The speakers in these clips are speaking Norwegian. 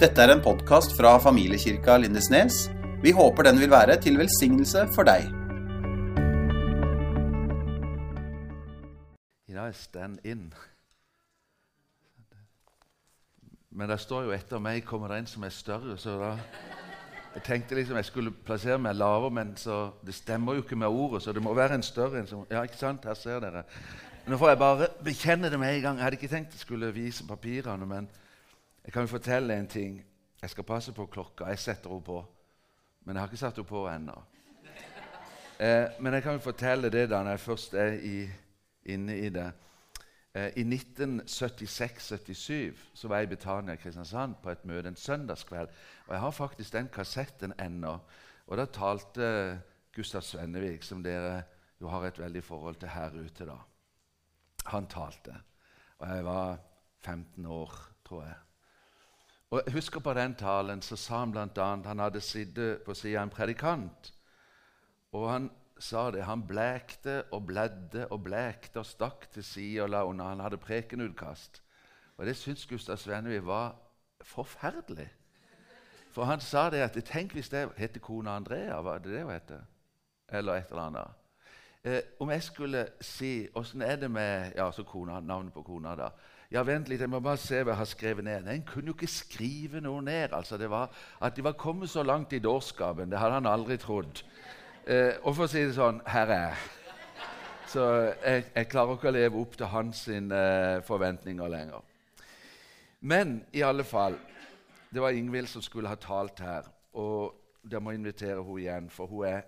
Dette er en podkast fra familiekirka Lindesnes. Vi håper den vil være til velsignelse for deg. I dag er stand in. Men det står jo etter meg kommer det en som er større, så da Jeg tenkte liksom jeg skulle plassere meg lavere, men så, det stemmer jo ikke med ordet, så det må være en større en. Som, ja, ikke sant? Her ser dere. Nå får jeg bare bekjenne det med en gang. Jeg hadde ikke tenkt jeg skulle vise papirene, men jeg kan jo fortelle en ting. Jeg skal passe på klokka. Jeg setter henne på. Men jeg har ikke satt henne på ennå. Eh, men jeg kan jo fortelle det da når jeg først er i, inne i det. Eh, I 1976-77 så var jeg i Betania Kristiansand på et møte en søndagskveld. Og jeg har faktisk den kassetten ennå. Og da talte Gustav Svennevik, som dere jo har et veldig forhold til her ute. da. Han talte. Og jeg var 15 år, tror jeg. Og jeg husker På den talen så sa han bl.a. han hadde sittet på sida av en predikant. Og han sa det. Han blekte og bledde og blekte og stakk til sida og la unna. Han hadde prekenutkast. Og det syntes Gustav Svennevi var forferdelig. For han sa det at Tenk hvis det heter kona Andrea. Var det det hun heter? Eller et eller annet. Eh, om jeg skulle si Åssen er det med ja, så kona, navnet på kona, da? Ja, vent litt, jeg må bare se hva jeg har skrevet ned. En kunne jo ikke skrive noe ned. altså det var At de var kommet så langt i dårskapen, det hadde han aldri trodd. Eh, og for å si det sånn Her er jeg. Så jeg, jeg klarer ikke å leve opp til hans eh, forventninger lenger. Men i alle fall Det var Ingvild som skulle ha talt her. Og jeg må invitere henne igjen, for hun er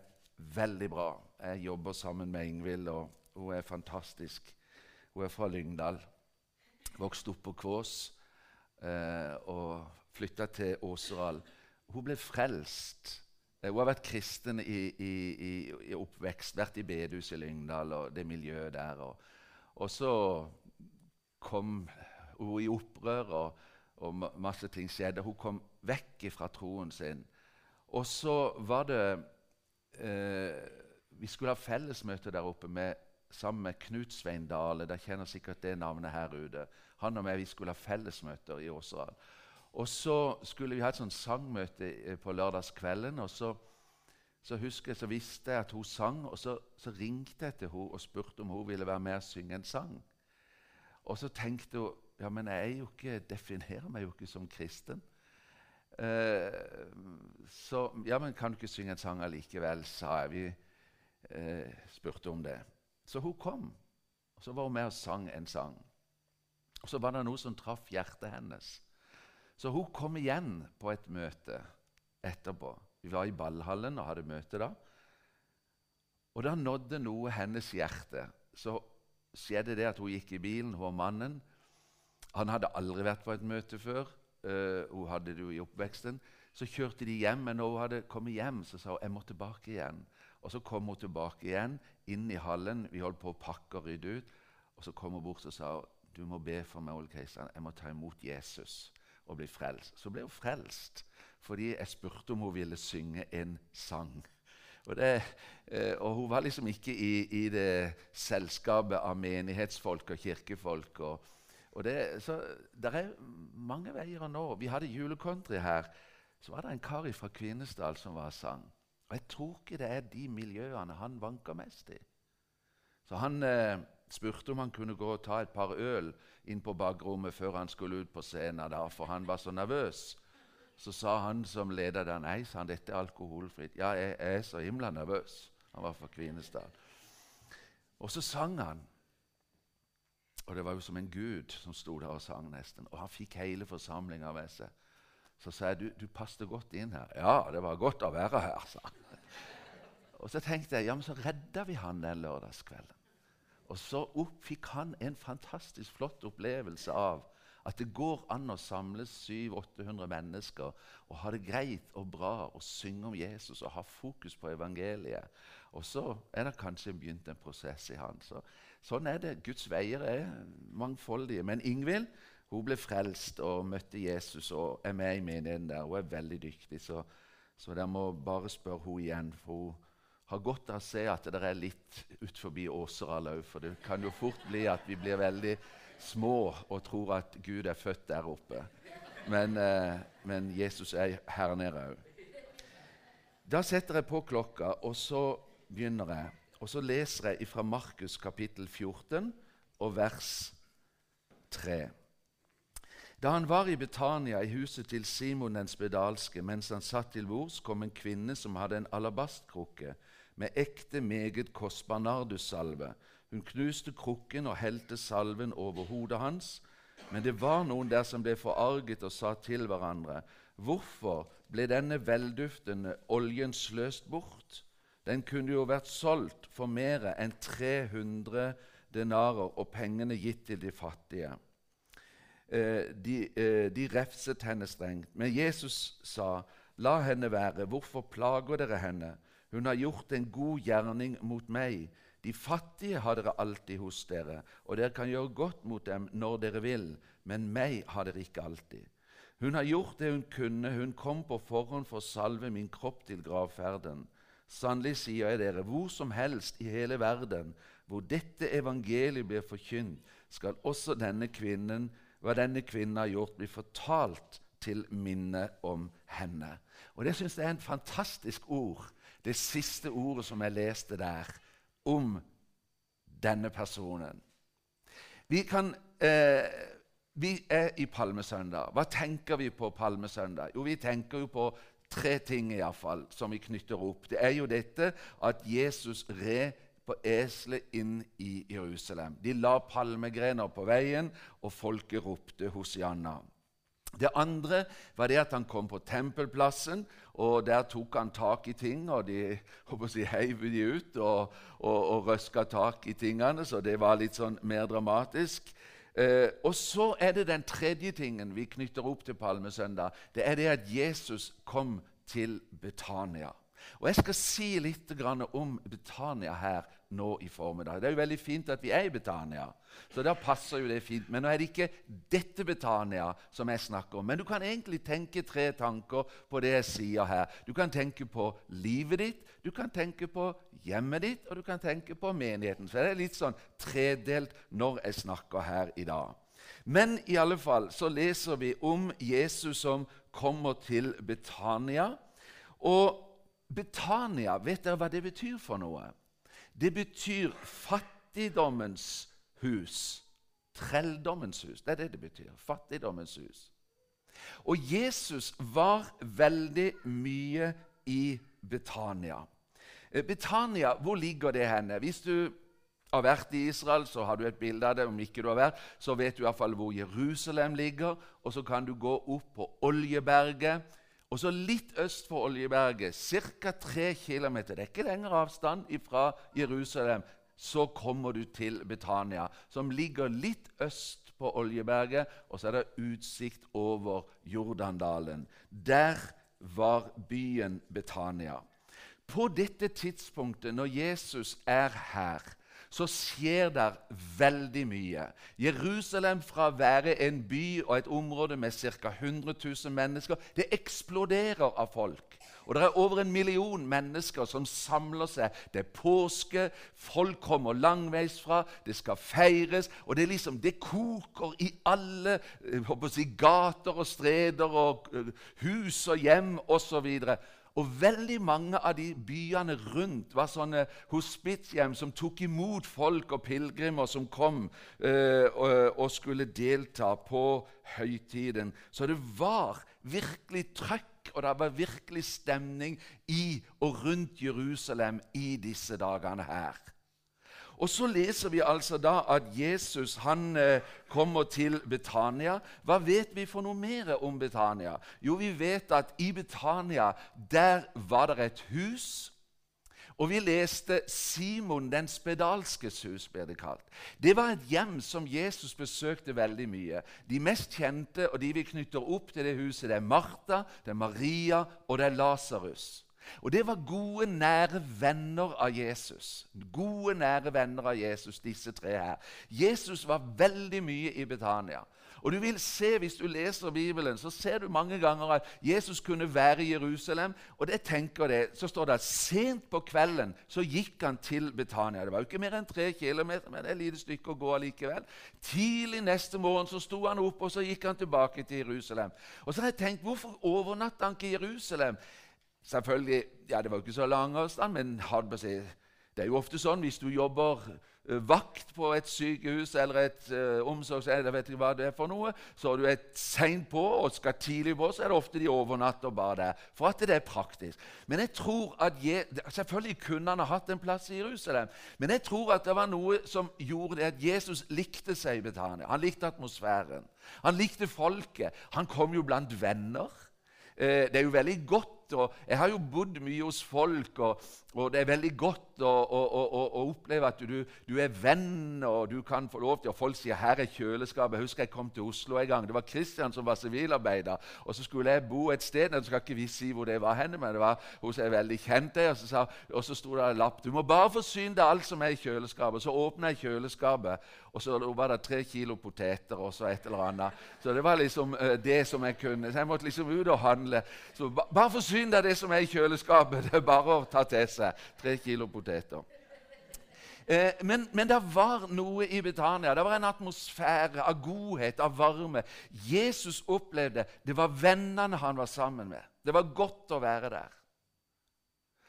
veldig bra. Jeg jobber sammen med Ingvild, og hun er fantastisk. Hun er fra Lyngdal. Vokste opp på Kvås eh, og flytta til Åseral. Hun ble frelst. Eh, hun har vært kristen i, i, i, i oppvekst, vært i bedehuset i Lyngdal og det miljøet der. Og, og så kom hun i opprør, og, og masse ting skjedde. Hun kom vekk fra troen sin. Og så var det eh, Vi skulle ha fellesmøte der oppe med, sammen med Knut Svein Dale. Dere kjenner sikkert det navnet her ute. Han og meg vi skulle ha fellesmøter i Åseral. Og så skulle vi ha et sånt sangmøte eh, på lørdagskvelden. og så, så husker jeg, så visste jeg at hun sang, og så, så ringte jeg til henne og spurte om hun ville være med og synge en sang. Og så tenkte hun ja, men jeg ikke, definerer meg jo ikke som kristen. Eh, så ja, men kan du ikke synge en sang allikevel, sa jeg. Vi eh, spurte om det. Så hun kom, og så var hun med og sang en sang. Og så var det noe som traff hjertet hennes. Så hun kom igjen på et møte etterpå. Vi var i ballhallen og hadde møte da. Og da nådde noe hennes hjerte. Så skjedde det at hun gikk i bilen, hun og mannen. Han hadde aldri vært på et møte før. Uh, hun hadde det jo i oppveksten. Så kjørte de hjem, men når hun hadde kommet hjem, så sa hun jeg må tilbake igjen. Og Så kom hun tilbake igjen, inn i hallen. Vi holdt på å pakke og rydde ut. Og Så kom hun bort og sa du må be for meg, Ole Kristian. Jeg må ta imot Jesus og bli frelst. Så ble hun frelst fordi jeg spurte om hun ville synge en sang. Og, det, eh, og hun var liksom ikke i, i, det selskapet av menighetsfolk og kirkefolk. Og, og det, så det er mange veier å nå. Vi hadde julecountry her. Så var det en kar fra Kvinesdal som var sang. Og jeg tror ikke det er de miljøene han vanker mest i. Så han eh, spurte om han kunne gå og ta et par øl inn på bakrommet før han skulle ut på scenen, da, for han var så nervøs. Så sa han som leder der nei, sa han, dette er alkoholfritt. Ja, jeg, jeg er så himla nervøs. Han var fra Kvinesdal. Og så sang han. Og det var jo som en gud som sto der og sang nesten. Og han fikk hele forsamlinga med seg. Så sa jeg du, du passet godt inn her. Ja, det var godt å være her, sa han. Og så tenkte jeg ja, men så redda vi han den lørdagskvelden. Og så fikk han en fantastisk flott opplevelse av at det går an å samles 700-800 mennesker og ha det greit og bra og synge om Jesus og ha fokus på evangeliet. Og så er det kanskje begynt en prosess i han. Så, sånn er det. Guds veier er mangfoldige. Men Ingvild hun ble frelst og møtte Jesus og er med i menigheten der. Hun er veldig dyktig, så, så dere må bare spørre henne igjen. for hun har godt av å se at det er litt ut forbi Åseral òg. For det kan jo fort bli at vi blir veldig små og tror at Gud er født der oppe. Men, eh, men Jesus er her nede òg. Da setter jeg på klokka, og så begynner jeg. Og så leser jeg fra Markus kapittel 14 og vers 3. Da han var i Betania, i huset til Simon den spedalske, mens han satt til bords, kom en kvinne som hadde en alabastkrukke med ekte, meget kostbar nardussalve. Hun knuste krukken og helte salven over hodet hans. Men det var noen der som ble forarget og sa til hverandre.: Hvorfor ble denne velduftende oljen sløst bort? Den kunne jo vært solgt for mer enn 300 denarer og pengene gitt til de fattige. Eh, de, eh, de refset henne strengt. Men Jesus sa, 'La henne være. Hvorfor plager dere henne?' Hun har gjort en god gjerning mot meg. De fattige har dere alltid hos dere, og dere kan gjøre godt mot dem når dere vil, men meg har dere ikke alltid. Hun har gjort det hun kunne, hun kom på forhånd for å salve min kropp til gravferden. Sannelig sier jeg dere, hvor som helst i hele verden hvor dette evangeliet blir forkynt, skal også denne kvinnen hva denne kvinnen har gjort, bli fortalt til minne om henne. Og Det syns jeg er en fantastisk ord, det siste ordet som jeg leste der, om denne personen. Vi, kan, eh, vi er i Palmesøndag. Hva tenker vi på Palmesøndag? Jo, vi tenker jo på tre ting i hvert fall, som vi knytter opp. Det er jo dette at Jesus red på eselet inn i Jerusalem. De la palmegrener på veien, og folket ropte Hosianna. Det andre var det at han kom på tempelplassen, og der tok han tak i ting. og De si, heiv de ut og, og, og røska tak i tingene, så det var litt sånn mer dramatisk. Eh, og så er det den tredje tingen vi knytter opp til Palmesøndag. Det er det at Jesus kom til Betania. Og Jeg skal si litt om Betania her nå i formiddag. Det er jo veldig fint at vi er i Betania, så da passer jo det fint. Men nå er det ikke dette Betania som jeg snakker om. Men du kan egentlig tenke tre tanker på det jeg sier her. Du kan tenke på livet ditt, du kan tenke på hjemmet ditt, og du kan tenke på menigheten. Så det er litt sånn tredelt når jeg snakker her i dag. Men i alle fall så leser vi om Jesus som kommer til Betania. Og Betania, vet dere hva det betyr for noe? Det betyr fattigdommens hus. Trelldommens hus. Det er det det betyr. Fattigdommens hus. Og Jesus var veldig mye i Betania. Eh, Betania, hvor ligger det henne? Hvis du har vært i Israel, så har du et bilde av det. Om ikke du har vært, så vet du iallfall hvor Jerusalem ligger. Og så kan du gå opp på Oljeberget og så litt øst for Oljeberget, ca. 3 km, det er ikke lengre avstand fra Jerusalem, så kommer du til Betania, som ligger litt øst på Oljeberget, og så er det utsikt over Jordandalen. Der var byen Betania. På dette tidspunktet, når Jesus er her, så skjer det veldig mye. Jerusalem, fra å være en by og et område med ca. 100 000 mennesker, det eksploderer av folk. Og Det er over en million mennesker som samler seg. Det er påske, folk kommer langveisfra, det skal feires. Og det, liksom, det koker i alle eh, si, gater og streder og eh, hus og hjem osv. Og veldig mange av de byene rundt var sånne hospitshjem som tok imot folk og pilegrimer som kom eh, og, og, skulle delta på høytiden. Så det var virkelig trøkk, og det var virkelig stemning i og rundt Jerusalem i disse dagene her. Og så leser vi altså da at Jesus han eh, kommer til Betania. Hva vet vi for noe mer om Betania? Jo, vi vet at i Betania der var det et hus. Og vi leste Simon den spedalskes hus, ble det kalt. Det var et hjem som Jesus besøkte veldig mye. De mest kjente og de vi knytter opp til det huset, det er Martha, det er Maria og det er Lasarus. Og det var gode, nære venner av Jesus. Gode, nære venner av Jesus, disse tre her. Jesus var veldig mye i Betania. Og du vil se, Hvis du leser Bibelen, så ser du mange ganger at Jesus kunne være i Jerusalem. Og det tenker det, så står det at sent på kvelden så gikk han til Betania. Det var jo ikke mer enn tre kilometer, men det er et lite stykke å gå allikevel. Tidlig neste morgen så sto han opp, og så gikk han tilbake til Jerusalem. Og så har jeg tenkt, Hvorfor overnatta han ikke i Jerusalem? Selvfølgelig, ja, Det var ikke så lang avstand, men det er jo ofte sånn hvis du jobber Eh, vakt på et sykehus eller et uh, omsorgssenter, vet ikke hva det er for noe, så er du et seint på og skal tidlig på, så er det ofte de overnatter bare der. For at det er praktisk. Men jeg tror at Je Selvfølgelig kunne han ha hatt en plass i Jerusalem, men jeg tror at det var noe som gjorde det at Jesus likte seg i Betania. Han likte atmosfæren. Han likte folket. Han kom jo blant venner. Eh, det er jo veldig godt. Og Jeg har jo bodd mye hos folk, og, og det er veldig godt å, å, å, å oppleve at du, du, er venn, og du kan få lov til Og folk sier 'her er kjøleskapet'. Jeg husker jeg kom til Oslo en gang. Det var Kristian som var sivilarbeider. Og så skulle jeg bo et sted. Jeg skal ikke vi si hvor det var henne, men det var hos ei veldig kjent Og så, sa, så sto det en lapp 'Du må bare forsyne deg alt som er i kjøleskapet'. Så åpna jeg kjøleskapet, og så var det tre kilo poteter og så et eller annet. Så det var liksom uh, det som jeg kunne. Så jeg måtte liksom ut og handle. Så bare forsyn deg det som er i kjøleskapet. Det er bare å ta til seg tre kilo poteter. Eh, men, men, det var noe i Betania. Det var en atmosfære av godhet, av varme. Jesus opplevde det var vennene han var sammen med. Det var godt å være der.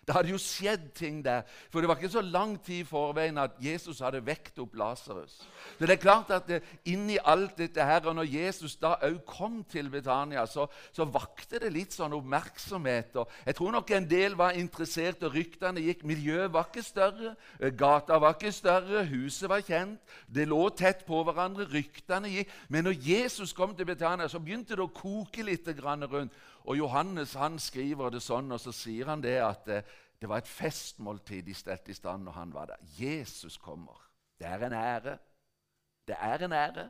Det hadde jo skjedd ting der. For det var ikke så lang tid i forveien at Jesus hadde vekt opp Lasarus. Så det er klart at det, inni alt dette her, og når Jesus da òg kom til Betania, så, så, vakte det litt sånn oppmerksomhet. og Jeg tror nok en del var interessert, og ryktene gikk. Miljøet var ikke større, eh, gata var ikke større, huset var kjent. Det lå tett på hverandre, ryktene gikk. Men når Jesus kom til Betania, så begynte det å koke litt rundt. Og Johannes han skriver det sånn, og så sier han det at det, eh, var et festmåltid de stelte i stand når han var der. Jesus kommer. Det er en ære. Det er en ære.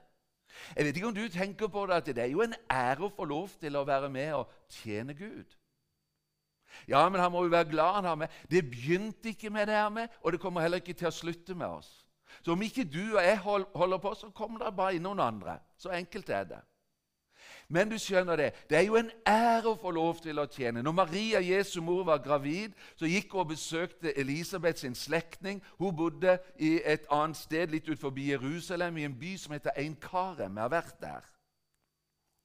Jeg vet ikke om du tenker på det, at det er jo en ære å få lov til å være med og tjene Gud. Ja, men han må jo være glad han har med. Det begynte ikke med det her med, og det kommer heller ikke til å slutte med oss. Så om ikke du og jeg holder på, så kommer det bare inn noen andre. Så enkelt er det. Men du skjønner det, det er jo en ære å få lov til å tjene. Når Maria, Jesu mor, var gravid, så gikk hun og besøkte Elisabeth sin slektning. Hun bodde i et annet sted litt forbi Jerusalem, i en by som heter Einkarem. Jeg har vært der.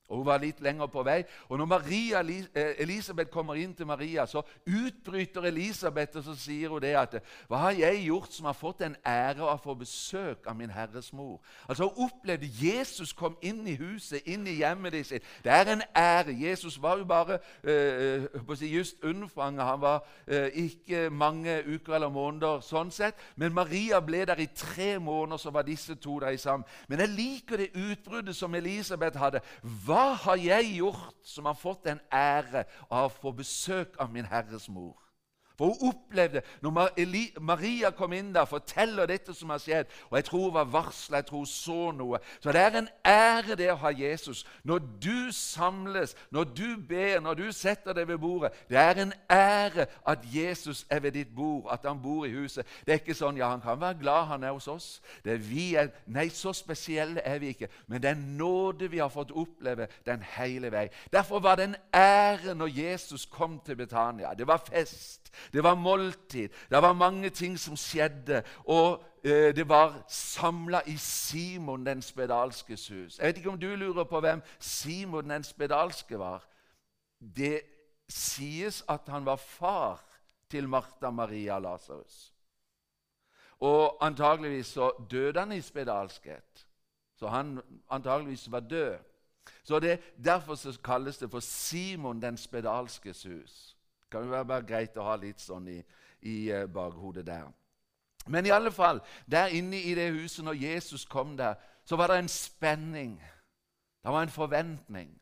Og Hun var litt lenger på vei. Og Når Maria, eh, Elisabeth kommer inn til Maria, så utbryter Elisabeth og så sier hun det at Hva har jeg gjort som har fått en ære å få besøk av min Herres mor? Altså Hun opplevde Jesus kom inn i huset, inn i hjemmet sitt. Det er en ære. Jesus var jo bare øh, si, just unnfanget. Han var øh, ikke mange uker eller måneder sånn sett. Men Maria ble der i tre måneder, så var disse to der sammen. Men jeg liker det utbruddet som Elisabeth hadde. Hva hva har jeg gjort som har fått den ære av å få besøk av min Herres mor? For hun opplevde Når Maria kom inn der forteller dette som har skjedd Og jeg tror hun var varsla, jeg tror hun så noe. Så det er en ære det å ha Jesus. Når du samles, når du ber, når du setter deg ved bordet Det er en ære at Jesus er ved ditt bord, at han bor i huset. Det er ikke sånn ja, han kan være glad han er hos oss. Det er vi er, Nei, så spesielle er vi ikke. Men det er nåde vi har fått oppleve den hele vei. Derfor var det en ære når Jesus kom til Betania. Det var fest. Det var måltid. Det var mange ting som skjedde. Og eh, det var samla i Simon den spedalskes hus. Jeg vet ikke om du lurer på hvem Simon den spedalske var. Det sies at han var far til Martha, Maria Lasarus. Og antageligvis så døde han i spedalskhet. Så han antageligvis var død. Så det, Derfor så kalles det for Simon den spedalskes hus. Kan jo være greit å ha litt sånn i, i uh, bakhodet der. Men i alle fall, der inne i det huset, når Jesus kom der, så var det en spenning. Det var en forventning.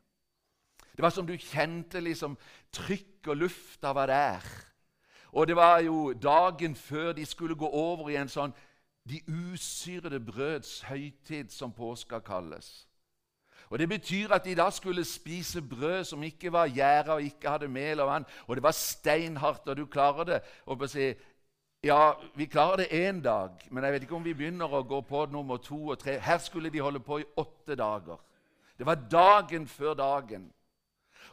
Det var som du kjente liksom trykk og lufta var der. Og det var jo dagen før de skulle gå over i en sånn de usyrede brøds høytid, som påska kalles. Og Det betyr at de da skulle spise brød som ikke var gjæra og ikke hadde mel og vann. Og det var steinhardt, og du klarer det. Og si, ja, vi klarer det én dag, men jeg vet ikke om vi begynner å gå på nummer to og tre. Her skulle de holde på i åtte dager. Det var dagen før dagen.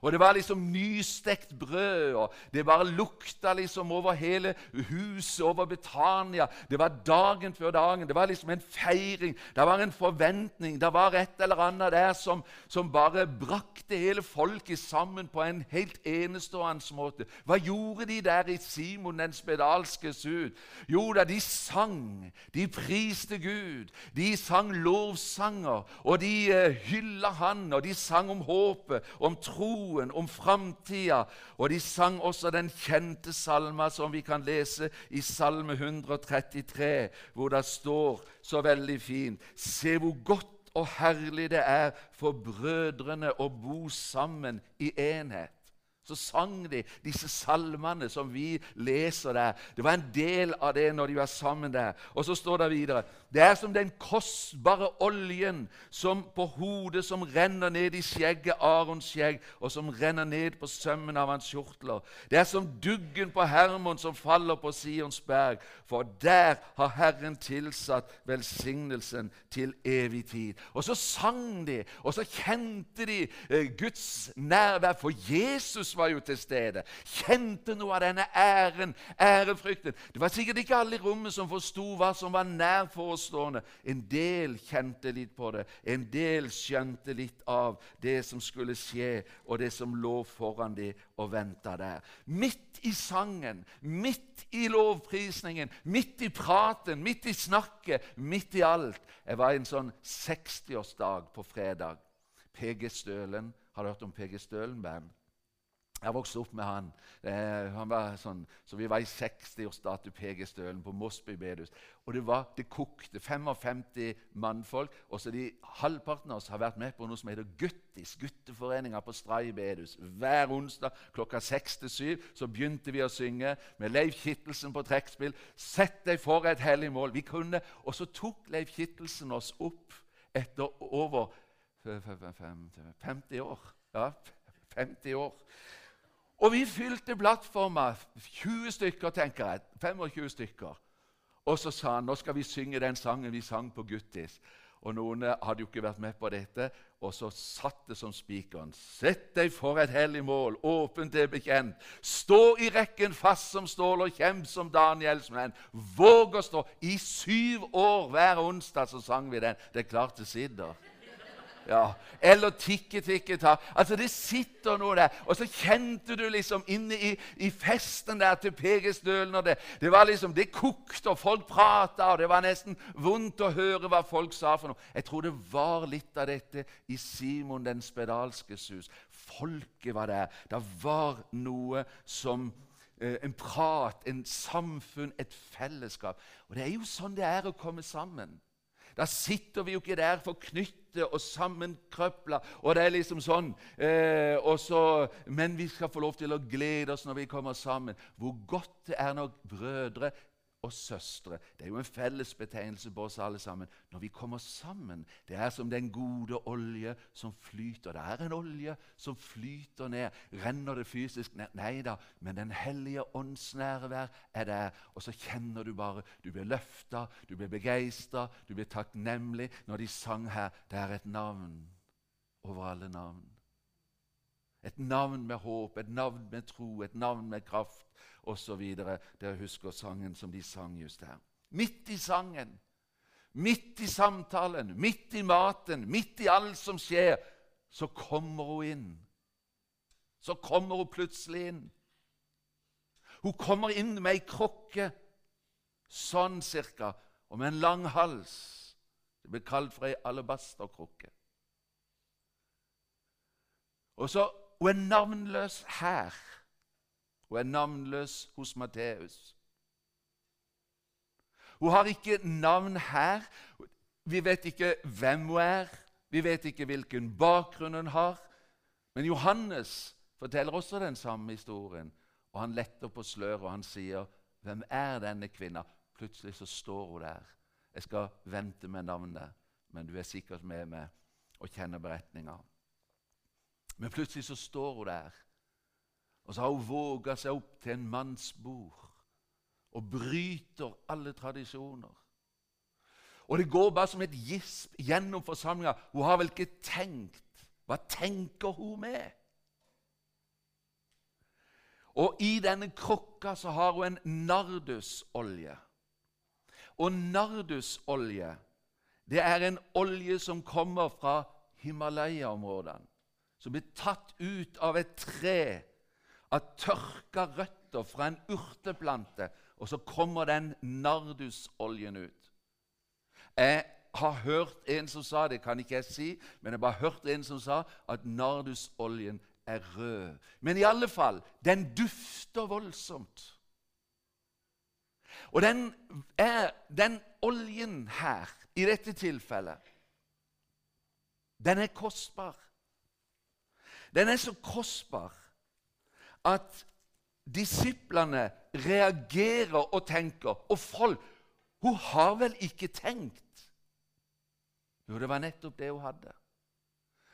Og det var liksom nystekt brød, og det bare lukta liksom over hele huset, over Betania. Det var dagen før dagen. Det var liksom en feiring. Det var en forventning. Det var et eller annet der som, som bare brakte hele folket sammen på en helt enestående måte. Hva gjorde de der i Simon den spedalske sud? Jo da, de sang. De priste Gud. De sang lovsanger, og de uh, hylla Han, og de sang om håpet, om tro troen, om framtida. Og de sang også den kjente salma som vi kan lese i Salme 133, hvor det står så veldig fint Se hvor godt og herlig det er for brødrene å bo sammen i enhet så sang de disse salmene som vi leser der. Det var en del av det når de var sammen der. Og så står det videre Det er som den kostbare oljen som på hodet som renner ned i skjegget, Arons skjegg, og som renner ned på sømmen av hans kjortler. Det er som duggen på Hermon som faller på Sions berg, for der har Herren tilsatt velsignelsen til evig tid. Og så sang de, og så kjente de eh, Guds nærvær, for Jesus var jo til stede. Kjente noe av denne æren, ærefrykten. Det var sikkert ikke alle i rommet som forsto hva som var nær forestående. En del kjente litt på det. En del skjønte litt av det som skulle skje, og det som lå foran dem og venta der. Midt i sangen, midt i lovprisningen, midt i praten, midt i snakket, midt i alt. Jeg var i en sånn 60-årsdag på fredag. PG Stølen. Har du hørt om PG Stølen-band? Jeg vokste opp med han. Eh, han var sånn, så Vi var i 60-årsdag til PG Stølen på Mosby bedehus. Og det, var, det kokte 55 mannfolk. Og så de halvparten av oss har vært med på noe som heter Guttis, gutteforeninga på Stray bedehus. Hver onsdag klokka seks til syv så begynte vi å synge med Leif Kittelsen på trekkspill. 'Sett deg for et hellig mål'. Vi kunne, Og så tok Leif Kittelsen oss opp etter over 50 år. Ja, 50 år. Og vi fylte plattforma. 20 stykker, tenker jeg. 25 stykker. Og så sa han nå skal vi synge den sangen vi sang på Guttis. Og Noen hadde jo ikke vært med på dette, og så satt det som spikeren. Sett deg for et hellig mål, åpent er bekjent. Stå i rekken fast som stål og kjemp som Daniels menn. Våg å stå. I syv år hver onsdag så sang vi den. Det er klart det sitter. Ja, Eller tikke, tikke, ta. Altså, Det sitter noe der. Og så kjente du liksom inne i, i festen der til PG Stølen og det, det var liksom, det kokte, og folk prata, og det var nesten vondt å høre hva folk sa for noe. Jeg tror det var litt av dette i Simon den spedalske sus. Folket var der. Det var noe som eh, en prat, en samfunn, et fellesskap. Og det er jo sånn det er å komme sammen. Da sitter vi jo ikke der forknyttet og sammenkrøpla, og det er liksom sånn. Eh, så, men vi skal få lov til å glede oss når vi kommer sammen. Hvor godt det er når brødre og søstre. Det er jo en fellesbetegnelse på oss alle sammen. Når vi kommer sammen, det er som den gode olje som flyter. Det er en olje som flyter ned. Renner det fysisk ned? Nei da, men Den hellige ånds nærvær er der. Og så kjenner du bare Du blir løfta, du blir begeistra, du blir takknemlig når de sang her. Det er et navn over alle navn. Et navn med håp, et navn med tro, et navn med kraft osv. Dere husker sangen som de sang just her. Midt i sangen, midt i samtalen, midt i maten, midt i alt som skjer, så kommer hun inn. Så kommer hun plutselig inn. Hun kommer inn med ei krukke, sånn cirka, og med en lang hals. Det blir kalt for ei alabasterkrukke. Og så Hun er navnløs her. Hun er navnløs hos Matteus. Hun har ikke navn her. Vi vet ikke hvem hun er. Vi vet ikke hvilken bakgrunn hun har. Men Johannes forteller også den samme historien. Og Han letter på sløret og han sier, 'Hvem er denne kvinna?' Plutselig så står hun der. Jeg skal vente med navnet, men du er sikkert med meg og kjenner beretninga. Men plutselig så står hun der og så har hun våga seg opp til en manns bord og bryter alle tradisjoner. Og det går bare som et gisp gjennom forsamlinga. Hun har vel ikke tenkt Hva tenker hun med? Og i denne krukka så har hun en nardusolje. Og nardusolje det er en olje som kommer fra Himalaya-områdene. Som blir tatt ut av et tre av tørka røtter fra en urteplante. Og så kommer den nardusoljen ut. Jeg har hørt en som sa det kan ikke jeg si, men jeg har bare hørt en som sa at nardusoljen er rød. Men i alle fall, den dufter voldsomt. Og den, er, den oljen her, i dette tilfellet, den er kostbar. Den er så kostbar at disiplene reagerer og tenker Og folk Hun har vel ikke tenkt? Jo, det var nettopp det hun hadde.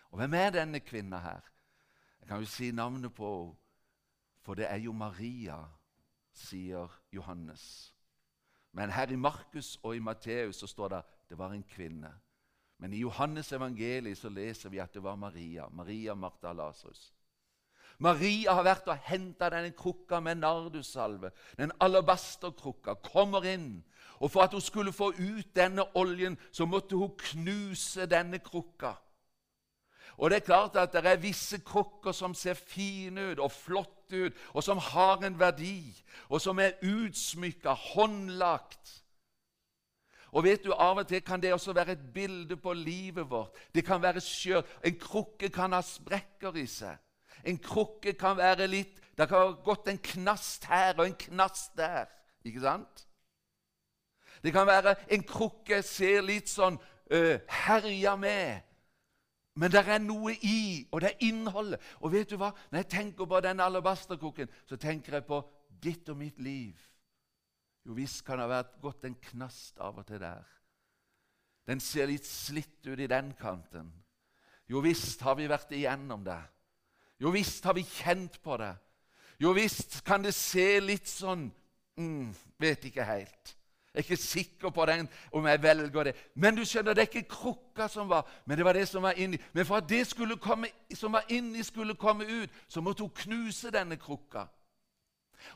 Og hvem er denne kvinna her? Jeg kan jo si navnet på henne, for det er jo Maria, sier Johannes. Men her i Markus og i Matteus så står det det var en kvinne. Men i Johannes evangeliet så leser vi at det var Maria. Maria Martha Lasarus. Maria har vært og henta denne krukka med nardussalve, den alabasterkrukka, kommer inn. Og for at hun skulle få ut denne oljen, så måtte hun knuse denne krukka. Og det er klart at det er visse krukker som ser fine ut og flotte ut, og som har en verdi, og som er utsmykka, håndlagt. Og vet du, Av og til kan det også være et bilde på livet vårt. Det kan være skjørt. En krukke kan ha sprekker i seg. En krukke kan være litt Det kan ha gått en knast her og en knast der. Ikke sant? Det kan være en krukke ser litt sånn uh, herja med. Men det er noe i, og det er innholdet. Og vet du hva? Når jeg tenker på denne alabasterkrukken, så tenker jeg på ditt og mitt liv. Jo visst kan det ha vært gått en knast av og til der. Den ser litt slitt ut i den kanten. Jo visst har vi vært igjennom det. Jo visst har vi kjent på det. Jo visst kan det se litt sånn mm, Vet ikke helt. Jeg er ikke sikker på den, om jeg velger det. Men du skjønner, det er ikke krukka som var, men det var det som var inni. Men for at det komme, som var inni, skulle komme ut, så måtte hun knuse denne krukka.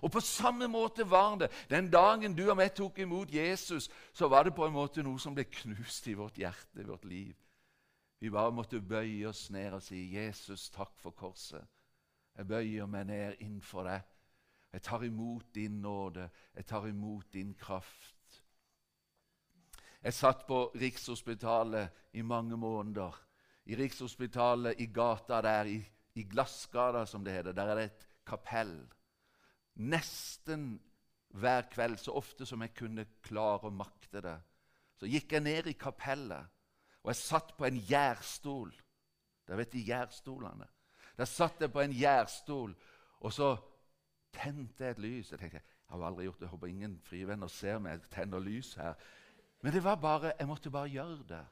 Og På samme måte var det den dagen du og jeg tok imot Jesus. Så var det på en måte noe som ble knust i vårt hjerte, i vårt liv. Vi bare måtte bøye oss ned og si, 'Jesus, takk for korset.' Jeg bøyer meg ned innenfor deg. Jeg tar imot din nåde. Jeg tar imot din kraft. Jeg satt på Rikshospitalet i mange måneder. I Rikshospitalet, i gata der, i, i Glassgata, som det heter, der er det et kapell. Nesten hver kveld, så ofte som jeg kunne klare å makte det, så gikk jeg ned i kapellet og jeg satt på en gjærstol. Dere vet de gjærstolene? Der satt jeg på en gjærstol, og så tente jeg et lys. Jeg tenkte, jeg har aldri gjort det, jeg håper ingen frivenner ser meg tenner lys her. Men det var bare, jeg måtte bare gjøre det.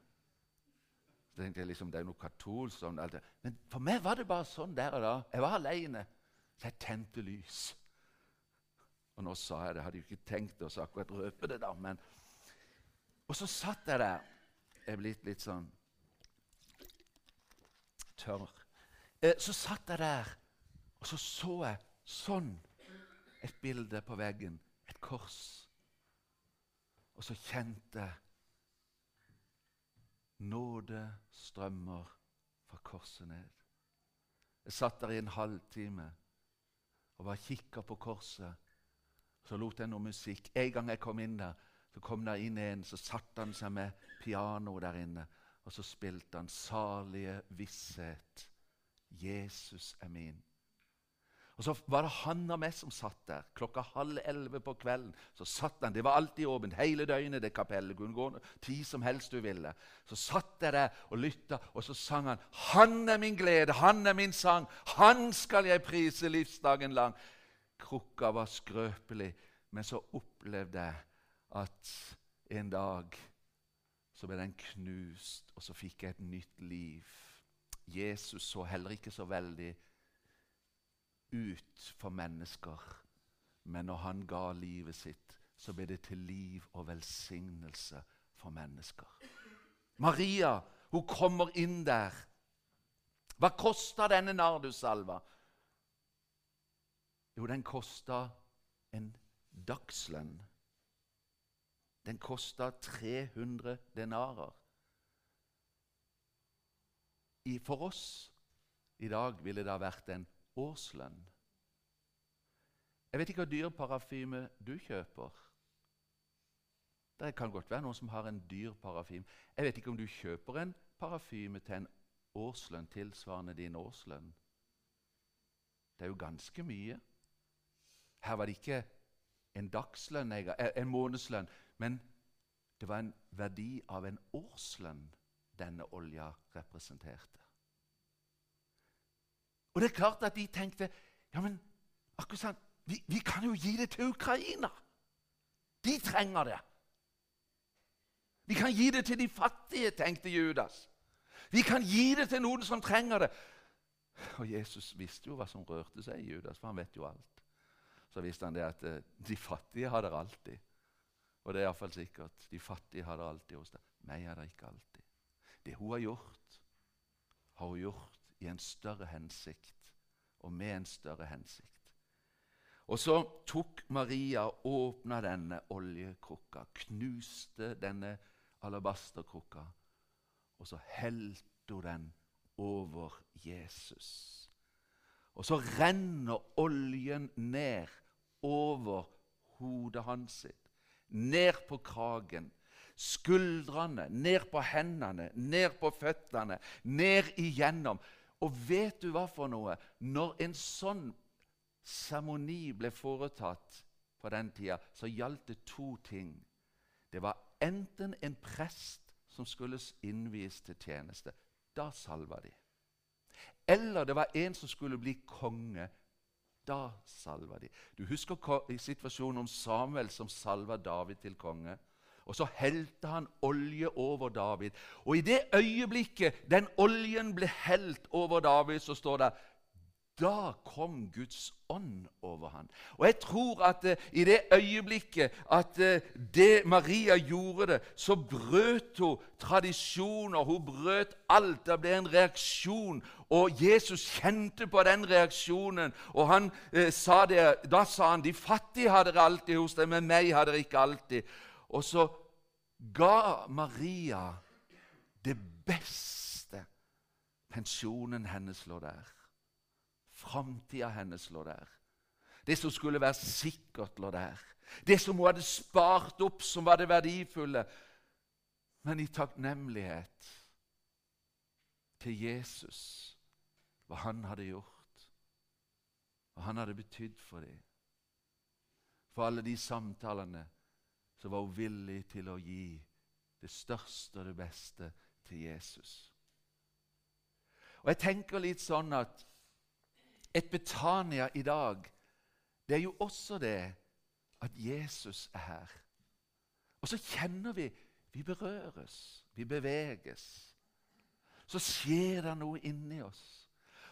Så tenkte jeg liksom, Det er noe katolsk sånn. Men for meg var det bare sånn der og da. Jeg var aleine, så jeg tente lys. Og nå sa jeg det, jeg hadde jo ikke tenkt å akkurat røpe det, da. men... Og så satt jeg der er blitt litt sånn tørr. Eh, så satt jeg der, og så så jeg sånn et bilde på veggen. Et kors. Og så kjente jeg Nåde strømmer fra korset ned. Jeg satt der i en halvtime og bare kikka på korset. Så lot jeg noe musikk. En gang jeg kom inn der, så kom det inn en, så satte han seg med pianoet der inne, og så spilte han 'Salige visshet'. Jesus er min. Og Så var det han og meg som satt der. Klokka halv elleve på kvelden så satt han, Det var alltid åpent hele døgnet, det kapellet. kunne gå tid som helst du ville. Så satt jeg der og lytta, og så sang han 'Han er min glede, han er min sang'. 'Han skal jeg prise livsdagen lang'. Krukka var skrøpelig, men så opplevde jeg at en dag så ble den knust, og så fikk jeg et nytt liv. Jesus så heller ikke så veldig ut for mennesker, men når han ga livet sitt, så ble det til liv og velsignelse for mennesker. Maria hun kommer inn der Hva kosta denne nardussalva? Jo, den kosta en dagslønn. Den kosta 300 denarer. I, for oss i dag ville det ha vært en årslønn. Jeg vet ikke hva dyr parafyme du kjøper. Det kan godt være noen som har en dyr parafyme. Jeg vet ikke om du kjøper en parafyme til en årslønn tilsvarende din årslønn. Det er jo ganske mye. Her var det ikke en dagslønn, eh, en månedslønn, men det var en verdi av en årslønn denne olja representerte. Og det er klart at de tenkte ja, men akkurat sånn, vi, vi kan jo gi det til Ukraina. De trenger det. Vi kan gi det til de fattige, tenkte Judas. Vi kan gi det til noen som trenger det. Og Jesus visste jo hva som rørte seg i Judas, for han vet jo alt. Så visste han det at eh, de fattige har det alltid. Og det er iallfall sikkert. De fattige har det alltid hos deg. Meg er det ikke alltid. Det hun har gjort, har hun gjort i en større hensikt, og med en større hensikt. Og så tok Maria og åpna denne oljekrukka, knuste denne alabasterkrukka, og så helte hun den over Jesus. Og så renner oljen ned over hodet hans sitt, ned på kragen, skuldrene, ned på hendene, ned på føttene, ned igjennom. Og vet du hva for noe? Når en sånn seremoni ble foretatt på den tida, så gjaldt det to ting. Det var enten en prest som skulle innvies til tjeneste. Da salva de. Eller det var en som skulle bli konge. Da salva de. Du husker situasjonen om Samuel som salva David til konge? Og så helte han olje over David. Og i det øyeblikket den oljen ble helt over David, så står det da kom Guds ånd over ham. Og jeg tror at uh, i det øyeblikket at uh, det Maria gjorde det, så brøt hun tradisjoner. Hun brøt alt. Det ble en reaksjon. Og Jesus kjente på den reaksjonen. Og han uh, sa det, Da sa han de fattige har dere alltid hos dere, men meg har dere ikke alltid. Og så ga Maria det beste. Pensjonen hennes lå der. Framtida hennes lå der. Det som skulle være sikkert, lå der. Det som hun hadde spart opp, som var det verdifulle. Men i takknemlighet til Jesus, hva han hadde gjort, hva han hadde betydd for dem. For alle de samtalene så var hun villig til å gi det største og det beste til Jesus. Og Jeg tenker litt sånn at et Betania i dag, det er jo også det at Jesus er her. Og så kjenner vi vi berøres, vi beveges. Så skjer det noe inni oss.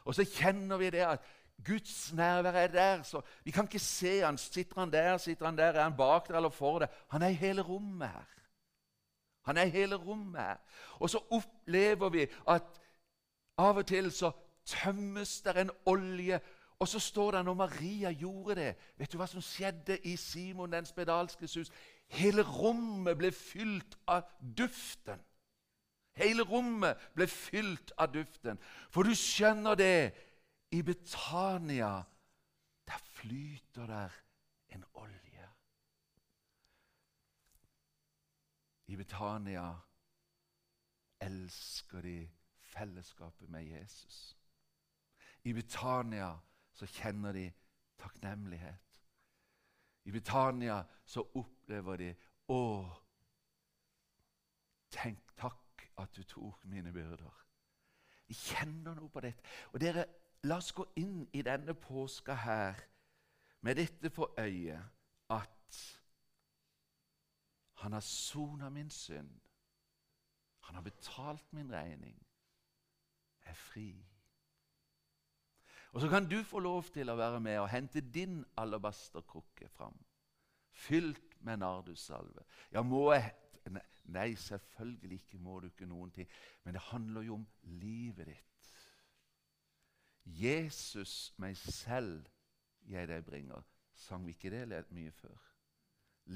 Og så kjenner vi det at Guds nærvær er der. så Vi kan ikke se han. Sitter han der, sitter han der, er han bak der eller for det? Han er i hele rommet her. Han er i hele rommet her. Og så opplever vi at av og til så tømmes der en olje. Og så står det når Maria gjorde det Vet du hva som skjedde i Simon den spedalskes hus? Hele rommet ble fylt av duften. Hele rommet ble fylt av duften. For du skjønner det, i Betania der flyter der en olje. I Betania elsker de fellesskapet med Jesus. I Betania så kjenner de takknemlighet. I Betania så opplever de Å, tenk takk at du tok mine byrder. De kjenner noe på dette. Og dere, La oss gå inn i denne påska her med dette for øye at han har sona min synd. Han har betalt min regning. Jeg er fri. Og så kan du få lov til å være med og hente din alabasterkrukke fram. Fylt med nardussalve. Ja, må jeg Nei, selvfølgelig ikke må du ikke noen ting. Men det handler jo om livet ditt. Jesus, meg selv, jeg deg bringer. Sang vi ikke det mye før?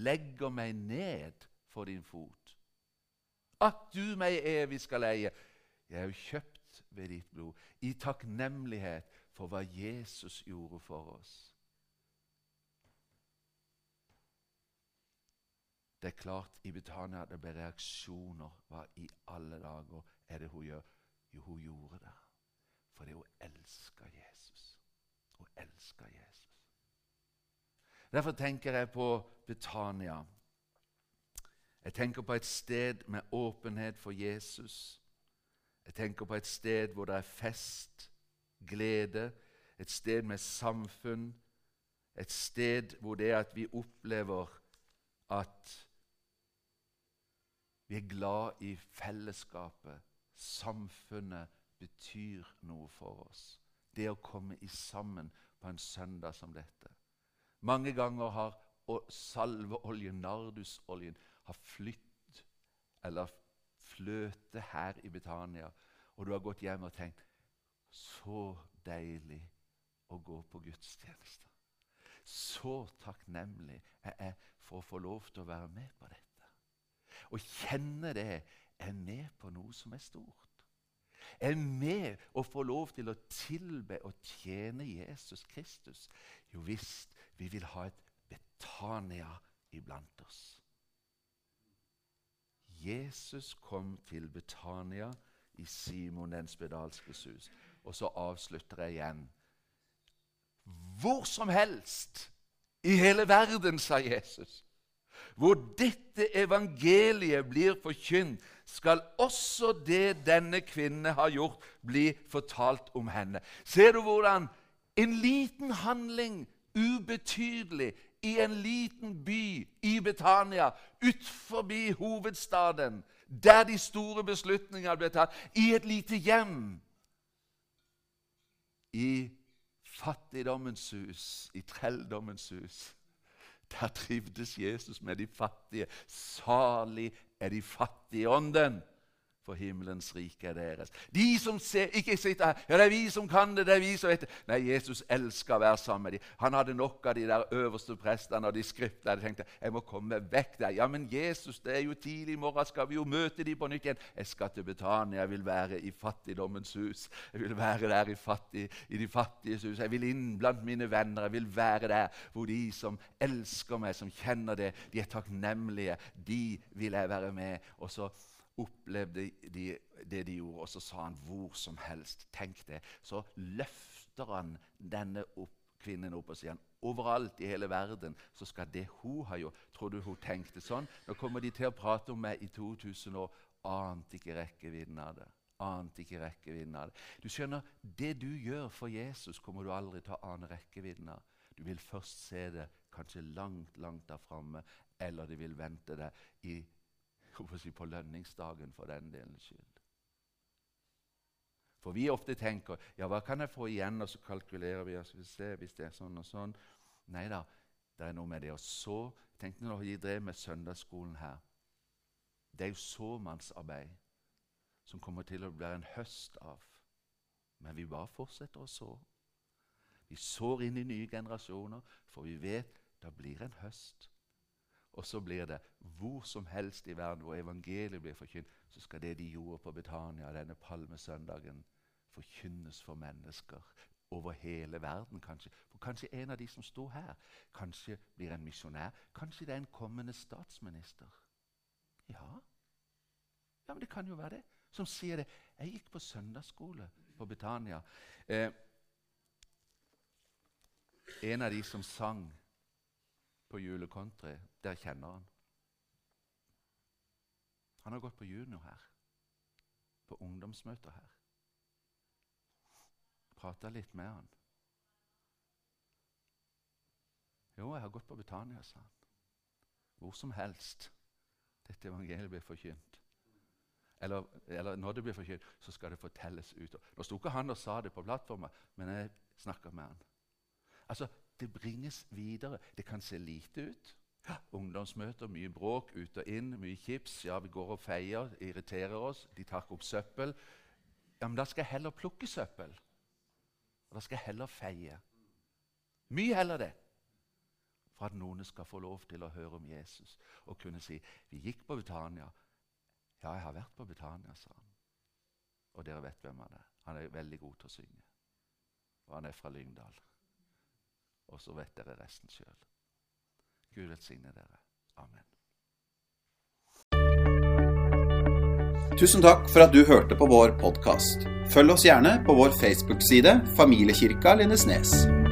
Legger meg ned for din fot. At du meg evig skal eie. Jeg er jo kjøpt ved ditt blod, i takknemlighet for hva Jesus gjorde for oss. Det er klart i Betania det ble reaksjoner. Hva i alle dager er det hun gjør? Jo, hun gjorde det fordi hun elsker Jesus. Hun elsker Jesus. Derfor tenker jeg på Betania. Jeg tenker på et sted med åpenhet for Jesus. Jeg tenker på et sted hvor det er fest, glede, et sted med samfunn, et sted hvor det er at vi opplever at vi er glad i fellesskapet. Samfunnet betyr noe for oss. Det å komme i sammen på en søndag som dette. Mange ganger har salveoljen, nardusoljen, har flytt eller fløte her i Betania, og du har gått hjem og tenkt Så deilig å gå på gudstjeneste. Så takknemlig jeg er for å få lov til å være med på dette. Å kjenne det er med på noe som er stort. Er med å få lov til å tilbe og tjene Jesus Kristus. Jo visst, vi vil ha et Betania iblant oss. Jesus kom til Betania i Simon den spedalskes hus. Og så avslutter jeg igjen. Hvor som helst i hele verden, sa Jesus, hvor dette evangeliet blir forkynt, skal også det denne kvinne har gjort, bli fortalt om henne. Ser du hvordan en liten handling, ubetydelig, i en liten by i Betania, utenfor hovedstaden, der de store beslutningene ble tatt, i et lite hjem. I fattigdommens hus, i trelldommens hus. Der trivdes Jesus med de fattige. Salig er de fattige i ånden for himmelens rike er deres. De som ser, ikke sitter her ja, det er vi som kan det, det er vi som vet det. Nei, Jesus elsker å være sammen med dem. Han hadde nok av de der øverste prestene og de skriftlærde. tenkte jeg må komme vekk der. Ja, men Jesus, det er jo tidlig i morgen, skal vi jo møte dem på nytt igjen. Jeg skal til Betania. Jeg vil være i fattigdommens hus. Jeg vil være der i, fattig, i de fattiges hus. Jeg vil inn blant mine venner. Jeg vil være der hvor de som elsker meg, som kjenner det, de er takknemlige. De vil jeg være med. Og så opplevde de det de gjorde, og så sa han hvor som helst. Tenk det. Så løfter han denne opp, kvinnen opp og sier han, overalt i hele verden så skal det hun har gjort Tror du hun tenkte sånn? Nå kommer de til å prate om meg i 2000 år. Ante ikke rekkevidden av det. Ante ikke rekkevidden av det. Du skjønner, Det du gjør for Jesus, kommer du aldri til å ane rekkevidden av. Du vil først se det kanskje langt, langt der framme, eller de vil vente deg i på lønningsdagen for den delens skyld. For vi ofte tenker ja, hva kan jeg få igjen, og så kalkulerer vi. Altså, vi ser, hvis det er sånn og sånn. Nei da, det er noe med det å så. Tenk når vi drev med søndagsskolen her. Det er jo såmannsarbeid som kommer til å bli en høst av. Men vi bare fortsetter å så. Vi sår inn i nye generasjoner, for vi vet det blir en høst. Og så blir det hvor som helst i verden hvor evangeliet blir forkynt, så skal det de gjorde på Betania denne palmesøndagen, forkynnes for mennesker over hele verden. Kanskje For kanskje en av de som står her, kanskje blir en misjonær. Kanskje det er en kommende statsminister. Ja, ja men det kan jo være det. Som sier det. Jeg gikk på søndagsskole på Betania. Eh, en av de som sang på julekonteret, der kjenner han. Han har gått på junior her, på ungdomsmøter her. Prata litt med han. Jo, jeg har gått på Betania, sa han. Hvor som helst dette evangeliet blir forkynt. Eller, eller, når det blir forkynt, så skal det fortelles ut. Nå sto ikke han og sa det på plattforma, men jeg snakka med han. Altså, det bringes videre. Det kan se lite ut. Ja, ungdomsmøter, mye bråk, ut og inn, mye chips. Ja, vi går og feier, irriterer oss. De tar opp søppel. Ja, Men da skal jeg heller plukke søppel. Og da skal jeg heller feie. Mye heller det. For at noen skal få lov til å høre om Jesus og kunne si 'Vi gikk på Betania.' 'Ja, jeg har vært på Betania', sa han. Og dere vet hvem han er. Han er veldig god til å synge. Og han er fra Lyngdal. Og så vet dere resten sjøl. Gud velsigne dere. Amen. Tusen takk for at du hørte på vår podkast. Følg oss gjerne på vår Facebook-side Familiekirka Lindesnes.